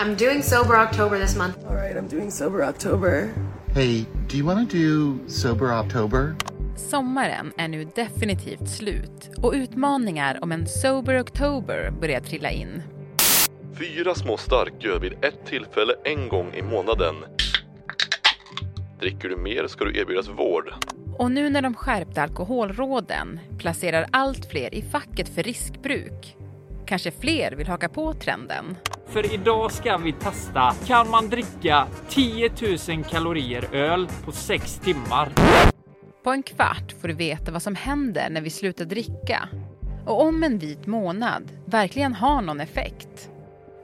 I'm doing sober October this month. All right, I'm doing sober October. Hey, do you want to do Sober October? Sommaren är nu definitivt slut och utmaningar om en Sober October börjar trilla in. Fyra små starköl vid ett tillfälle en gång i månaden. Dricker du mer ska du erbjudas vård. Och nu när de skärpte alkoholråden placerar allt fler i facket för riskbruk kanske fler vill haka på trenden. För idag ska vi testa. Kan man dricka 10 000 kalorier öl på 6 timmar? På en kvart får du veta vad som händer när vi slutar dricka och om en vit månad verkligen har någon effekt.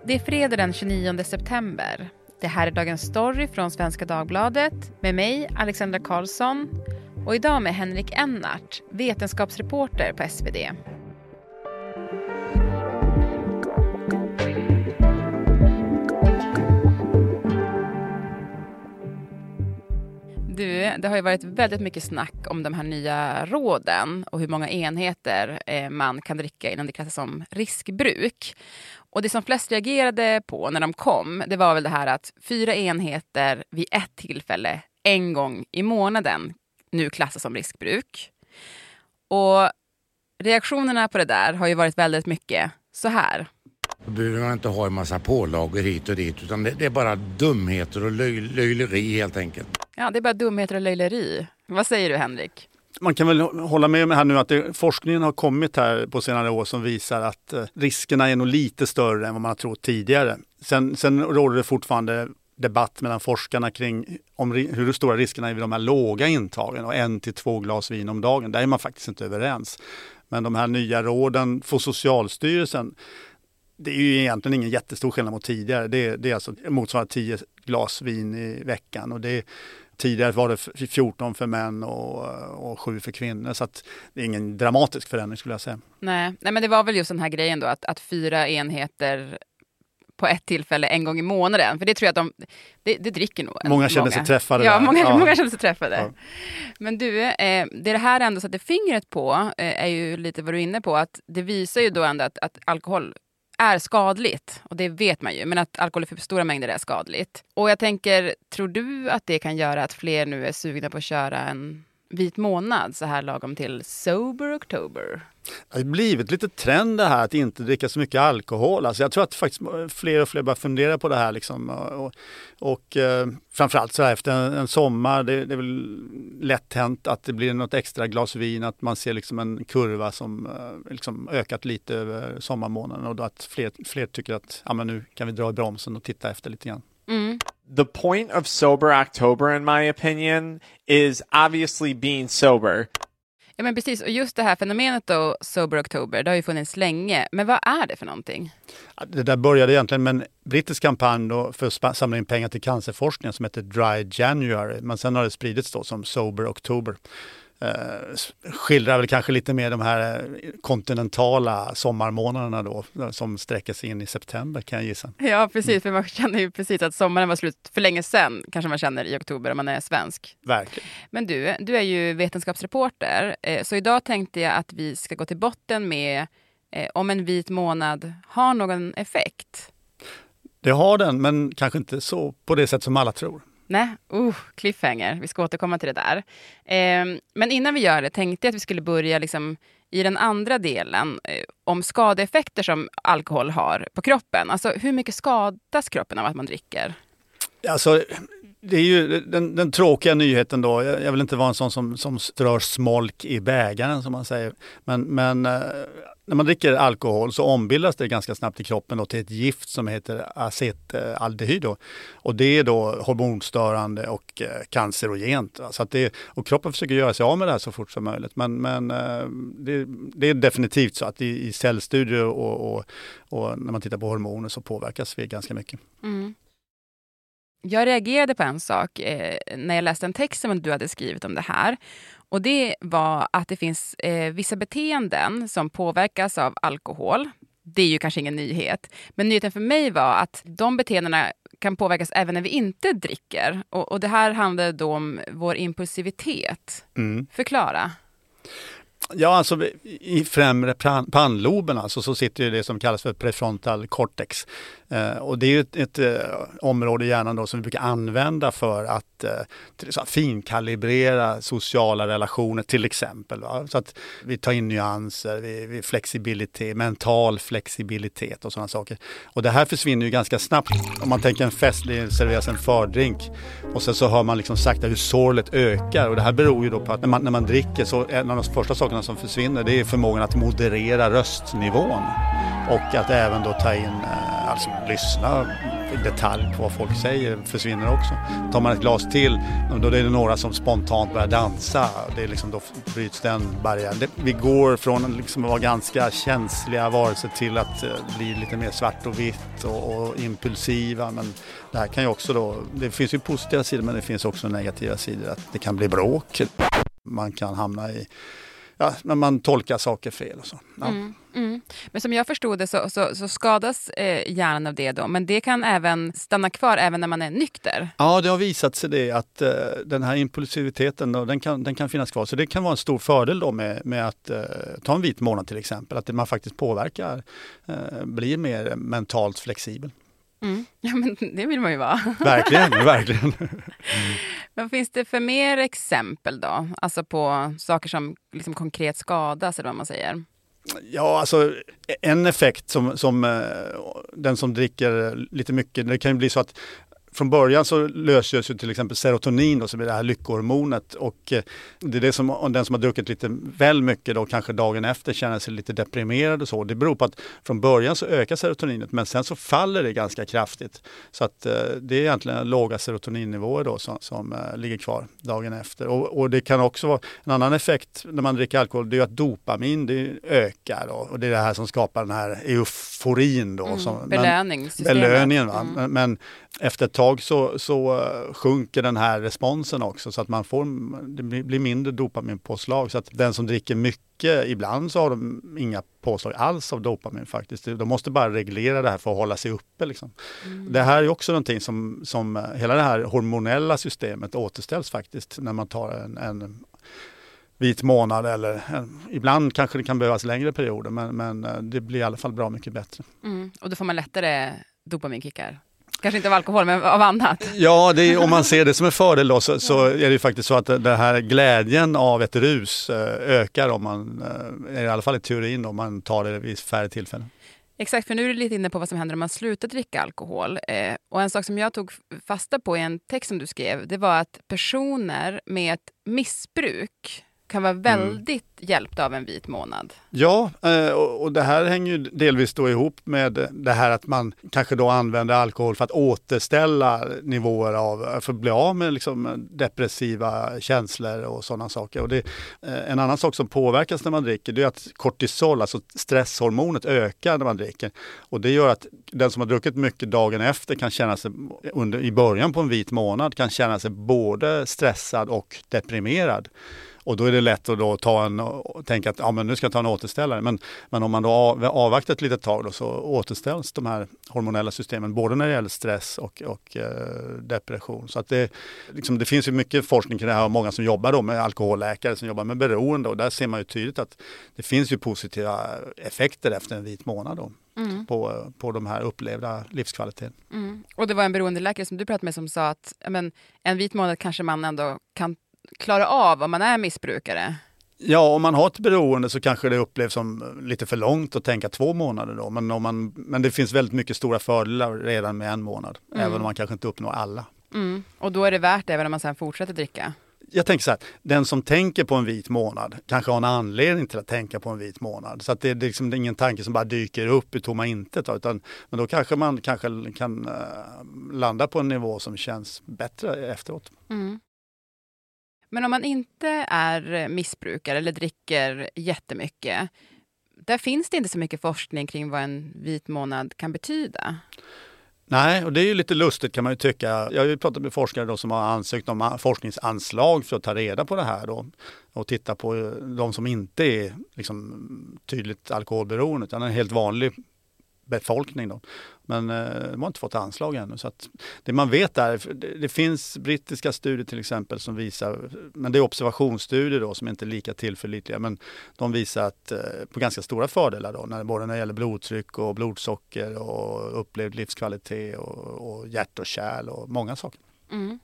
Det är fredag den 29 september. Det här är Dagens Story från Svenska Dagbladet med mig, Alexandra Karlsson och idag med Henrik Ennart, vetenskapsreporter på SvD. Du, det har ju varit väldigt mycket snack om de här nya råden och hur många enheter eh, man kan dricka innan det klassas som riskbruk. Och det som flest reagerade på när de kom, det var väl det här att fyra enheter vid ett tillfälle en gång i månaden nu klassas som riskbruk. Och reaktionerna på det där har ju varit väldigt mycket så här. Då behöver man inte ha en massa pålagor hit och dit utan det, det är bara dumheter och löj, löjleri helt enkelt. Ja, det är bara dumheter och löjleri. Vad säger du Henrik? Man kan väl hålla med mig här nu att det, forskningen har kommit här på senare år som visar att eh, riskerna är nog lite större än vad man har trott tidigare. Sen, sen råder det fortfarande debatt mellan forskarna kring om, hur stora riskerna är vid de här låga intagen och en till två glas vin om dagen. Där är man faktiskt inte överens. Men de här nya råden för Socialstyrelsen det är ju egentligen ingen jättestor skillnad mot tidigare. Det, det är alltså motsvarande 10 glas vin i veckan. Och det, tidigare var det 14 för män och, och 7 för kvinnor. Så det är ingen dramatisk förändring skulle jag säga. Nej, Nej men det var väl just den här grejen då att, att fyra enheter på ett tillfälle en gång i månaden. För det tror jag att de, det, det dricker nog. Många känner sig träffade. Ja, många, ja. många känner sig träffade. Ja. Men du, eh, det det här ändå satte fingret på eh, är ju lite vad du är inne på, att det visar ju då ändå att, att alkohol är skadligt. Och det vet man ju. Men att alkohol i för stora mängder är skadligt. Och jag tänker, tror du att det kan göra att fler nu är sugna på att köra en vit månad så här lagom till Sober October? Det har blivit lite trend det här att inte dricka så mycket alkohol. Alltså jag tror att faktiskt fler och fler börjar fundera på det här. Liksom. Och, och eh, framförallt så här efter en, en sommar, det, det, är väl lätt hänt att det blir något extra glas vin, att man ser liksom en kurva som eh, liksom ökat lite över sommarmånaden och att fler, fler tycker att ja, men nu kan vi dra i bromsen och titta efter lite grann. The point of Sober October, in my opinion, is obviously being sober. Ja men precis, och just det här fenomenet då, Sober October, det har ju funnits länge. Men vad är det för någonting? Det där började egentligen med en brittisk kampanj för att samla in pengar till cancerforskning som heter Dry January. Men sen har det spridits då som Sober October eh, skildrar väl kanske lite mer de här eh, kontinentala sommarmånaderna då som sträcker sig in i september kan jag gissa. Ja precis, för man känner ju precis att sommaren var slut för länge sedan kanske man känner i oktober om man är svensk. Verkligen. Men du, du är ju vetenskapsreporter eh, så idag tänkte jag att vi ska gå till botten med om en vit månad har någon effekt. Det har den, men kanske inte så på det sätt som alla tror. Nej, uh, cliffhanger. Vi ska återkomma till det där. Eh, men innan vi gör det tänkte jag att vi skulle börja liksom i den andra delen eh, om skadeeffekter som alkohol har på kroppen. Alltså hur mycket skadas kroppen av att man dricker? Alltså, det är ju den, den, tråkiga nyheten då. Jag, jag, vill inte vara en sån som, som strör smolk i bägaren som man säger. Men, men eh, när man dricker alkohol så ombildas det ganska snabbt i kroppen då till ett gift som heter acetaldehyd. Och det är då hormonstörande och eh, cancerogent. Så att det, och kroppen försöker göra sig av med det här så fort som möjligt. Men, men eh, det, det är definitivt så att i, i cellstudier och, och, och, när man tittar på hormoner så påverkas vi ganska mycket. Mm. Jag reagerade på en sak eh, när jag läste en text som du hade skrivit om det här. Och det var att det finns eh, vissa beteenden som påverkas av alkohol. Det är ju kanske ingen nyhet. Men nyheten för mig var att de beteendena kan påverkas även när vi inte dricker. Och, och det här handlar då om vår impulsivitet. Mm. Förklara. Ja, alltså i främre pannloben alltså, så sitter det som kallas för prefrontal cortex. Eh, och det är ett, ett eh, område i hjärnan då som vi brukar använda för att eh, så, finkalibrera sociala relationer till exempel. Va? Så att vi tar in nyanser, vi, vi flexibilitet, mental flexibilitet och sådana saker. Och det här försvinner ju ganska snabbt. Om man tänker en fest, det serveras en fördrink och sen så hör man liksom sakta hur sorlet ökar och det här beror ju då på att när man, när man dricker så en av de första sakerna som försvinner det är förmågan att moderera röstnivån och att även då ta in eh, alltså lyssna i detalj på vad folk säger försvinner också. Tar man ett glas till, då är det några som spontant börjar dansa. Det är liksom, då bryts den barriären. Vi går från liksom att vara ganska känsliga varelser till att eh, bli lite mer svart och vitt och, och impulsiva. Men det här kan ju också då, det finns ju positiva sidor men det finns också negativa sidor. Att det kan bli bråk. Man kan hamna i ja, när man tolkar saker fel. Och så. Ja. Mm, mm. Men som jag förstod det så, så, så skadas eh, hjärnan av det då, men det kan även stanna kvar även när man är nykter? Ja, det har visat sig det att eh, den här impulsiviteten då, den, kan, den kan finnas kvar. Så det kan vara en stor fördel då med, med att eh, ta en vit månad till exempel, att man faktiskt påverkar, eh, blir mer mentalt flexibel. Mm. Ja, men det vill man ju vara. Verkligen, verkligen. Mm. Vad finns det för mer exempel då? Alltså på saker som liksom konkret skadas eller vad man säger? Ja, alltså en effekt som, som eh, den som dricker lite mycket, det kan ju bli så att från början så löses ju till exempel serotonin då, som är det här lyckohormonet och eh, det är det som, den som har druckit lite väl mycket då kanske dagen efter känner sig lite deprimerad och så. Det beror på att från början så ökar serotoninet men sen så faller det ganska kraftigt. Så att eh, det är egentligen låga serotoninnivåer då som, som uh, ligger kvar dagen efter. Och, och, det kan också vara en annan effekt när man dricker alkohol, det är att dopamin det ökar då, och det är det här som skapar den här euforin då. Mm, som, belöningssystemet. Belöningen. Va? Mm. Men, men efter ett tag så, så eh, sjunker den här responsen också så att man får, det blir mindre dopaminpåslag. Så att den som dricker mycket, ibland så har de inga påslag alls av dopamin faktiskt. De måste bara reglera det här för att hålla sig uppe. Liksom. Mm. Det här är också någonting som, som eh, hela det här hormonella systemet återställs faktiskt när man tar en, en vit månad eller en, ibland kanske det kan behövas längre perioder men, men eh, det blir i alla fall bra mycket bättre. Mm. Och då får man lättare dopaminkickar? Kanske inte av alkohol, men av annat. Ja, är, om man ser det som en fördel då, så, så, är det faktiskt så att den här glädjen av ett rus eh, ökar om man, eh, i alla fall i teorin, om man tar det vid färre tillfällen. Exakt, för nu är du lite inne på vad som händer om man slutar dricka alkohol. Eh, och en sak som jag tog fasta på i en text som du skrev, det var att personer med ett missbruk kan vara väldigt mm. hjälpt av en vit månad. Ja, eh, och det här hänger ju delvis då ihop med det här att man kanske då använder alkohol för att återställa nivåer av, för att bli av med liksom depressiva känslor och sådana saker. Och det, eh, en annan sak som påverkas när man dricker det är att kortisol, alltså stresshormonet, ökar när man dricker. Och det gör att den som har druckit mycket dagen efter kan känna sig, under, i början på en vit månad, kan känna sig både stressad och deprimerad. Och då är det lätt att då ta en, och tänka att ja, men nu ska jag ta en återställare. Men, men om man då avvaktar ett litet tag då, så återställs de här hormonella systemen både när det gäller stress och, och eh, depression. Så att det, liksom, det finns ju mycket forskning kring det här och många som jobbar då med alkoholläkare som jobbar med beroende och där ser man ju tydligt att det finns ju positiva effekter efter en vit månad. Då. Mm. På, på de här upplevda livskvaliteten. Mm. Och det var en beroendeläkare som du pratade med som sa att men, en vit månad kanske man ändå kan klara av om man är missbrukare? Ja, om man har ett beroende så kanske det upplevs som lite för långt att tänka två månader då. Men, om man, men det finns väldigt mycket stora fördelar redan med en månad, mm. även om man kanske inte uppnår alla. Mm. Och då är det värt det även om man sen fortsätter dricka? Jag tänker så här, den som tänker på en vit månad kanske har en anledning till att tänka på en vit månad. Så att det, är liksom, det är ingen tanke som bara dyker upp i tomma intet. Utan, men då kanske man kanske kan uh, landa på en nivå som känns bättre efteråt. Mm. Men om man inte är missbrukare eller dricker jättemycket, där finns det inte så mycket forskning kring vad en vit månad kan betyda. Nej, och det är ju lite lustigt kan man ju tycka. Jag har ju pratat med forskare då som har ansökt om forskningsanslag för att ta reda på det här då, och titta på eh, de som inte är liksom tydligt alkoholberoende utan en helt vanlig befolkning. Då. Men eh, de har inte fått anslag ännu. Så att det man vet är, det, det finns brittiska studier till exempel som visar, men det är observationsstudier då som inte är lika tillförlitliga, men de visar att, eh, på ganska stora fördelar då, när, både när det gäller blodtryck och blodsocker och upplevd livskvalitet och, och hjärt och kärl och många saker. Mm.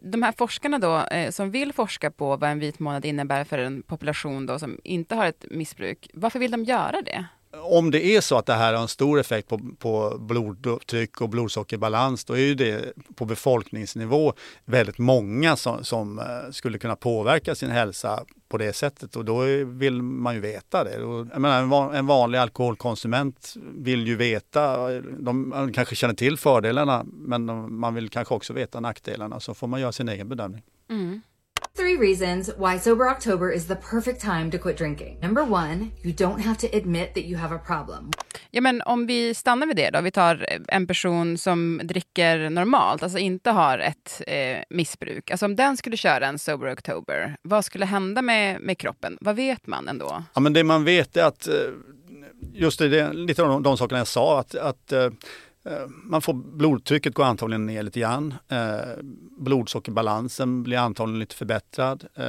De här forskarna då, eh, som vill forska på vad en vit månad innebär för en population då, som inte har ett missbruk, varför vill de göra det? Om det är så att det här har en stor effekt på, på blodtryck och blodsockerbalans, då är ju det på befolkningsnivå väldigt många som, som eh, skulle kunna påverka sin hälsa på det sättet och då vill man ju veta det. jag menar, en vanlig alkoholkonsument vill ju veta, de kanske känner till fördelarna men man vill kanske också veta nackdelarna så får man göra sin egen bedömning. Mm. Three reasons why Sober October is the perfect time to quit drinking. Number one, you don't have to admit that you have a problem. Ja, men om vi stannar vid det då. Vi tar en person som dricker normalt, alltså inte har ett eh, missbruk. Alltså om den skulle köra en Sober October, vad skulle hända med, med kroppen? Vad vet man ändå? Ja, men det man vet är att, eh, just det, lite av de, de sakerna jag sa, att, att eh, Eh, man får, blodtrycket går antagligen ner lite grann. Eh, blodsockerbalansen blir antagligen lite förbättrad. Eh,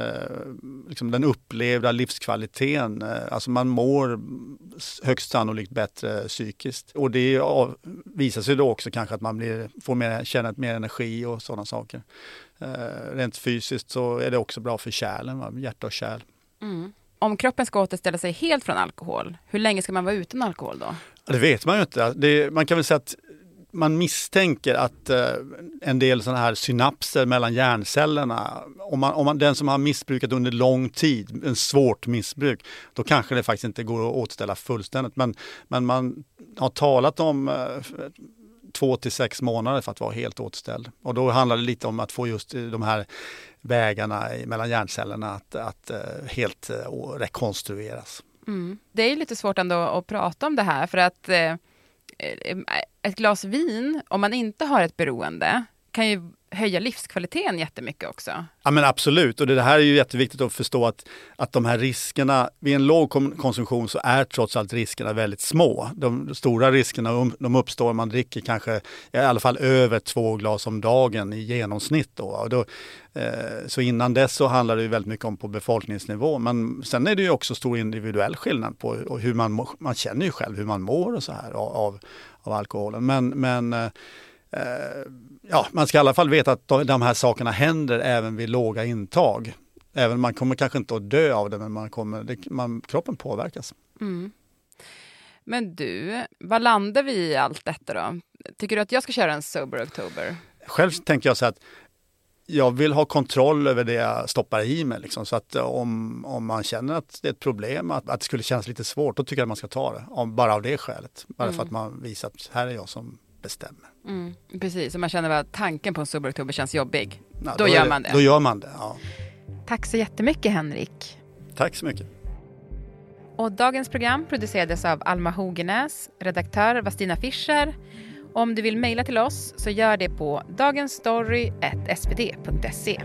liksom den upplevda livskvaliteten, eh, alltså man mår högst sannolikt bättre psykiskt. Och det visar sig då också kanske att man blir, får mer, känna mer energi och sådana saker. Eh, rent fysiskt så är det också bra för kärlen, va? hjärta och kärl. Mm. Om kroppen ska återställa sig helt från alkohol, hur länge ska man vara utan alkohol då? Det vet man ju inte. Det, man kan väl säga att man misstänker att eh, en del sådana här synapser mellan hjärncellerna, om, man, om man, den som har missbrukat under lång tid, en svårt missbruk, då kanske det faktiskt inte går att återställa fullständigt. Men, men man har talat om eh, två till sex månader för att vara helt återställd. Och då handlar det lite om att få just eh, de här vägarna mellan hjärncellerna att, att eh, helt eh, rekonstrueras. Mm. Det är lite svårt ändå att prata om det här för att Eh, eh ett glas vin, om man inte har ett beroende, kan ju höja livskvaliteten jättemycket också. Ja men absolut, och det här är ju jätteviktigt att förstå att, att de här riskerna, vid en låg konsumtion så är trots allt riskerna väldigt små. De stora riskerna de uppstår om man dricker kanske i alla fall över två glas om dagen i genomsnitt. Då. Och då eh, så innan dess så handlar det väldigt mycket om på befolkningsnivå. Men sen är det ju också stor individuell skillnad på hur man, man känner ju själv hur man mår och så här av, av alkoholen. Men, men eh, Eh, ja, man ska i alla fall veta att de här sakerna händer även vid låga intag. Även man kommer kanske inte att dö av det, men man kommer, det, man, kroppen påverkas. Mm. Men du, vad landar vi i allt detta då? Tycker du att jag ska köra en Sober October? Själv tänker jag så att jag vill ha kontroll över det jag stoppar i mig. Liksom. Så att om, om man känner att det är ett problem, att, att det skulle kännas lite svårt, då tycker jag att man ska ta det. Om, bara av det skälet. Bara mm. för att man visar att här är jag som bestämmer. Mm, precis, om man känner att tanken på en Sober Oktober känns jobbig. Ja, då, då, gör man det. Då gör man det, ja. Tack så jättemycket Henrik. Tack så mycket. Och dagens program producerades av Alma Hogenäs, redaktör var Stina Fischer. Om du vill mejla till oss så gör det på dagensstory.svd.se.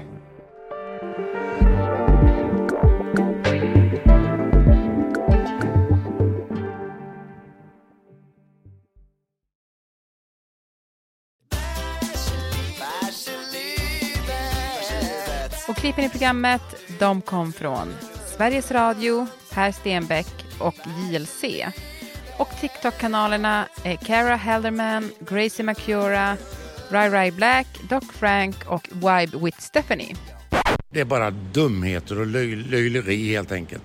Och klippen i programmet de kom från Sveriges Radio, Per Stenbeck och JLC. Och TikTok-kanalerna är Cara Helderman, Gracie Macura, Rai Rai Black, Doc Frank och Vibe with Stephanie. Det är bara dumheter och löj löjleri helt enkelt.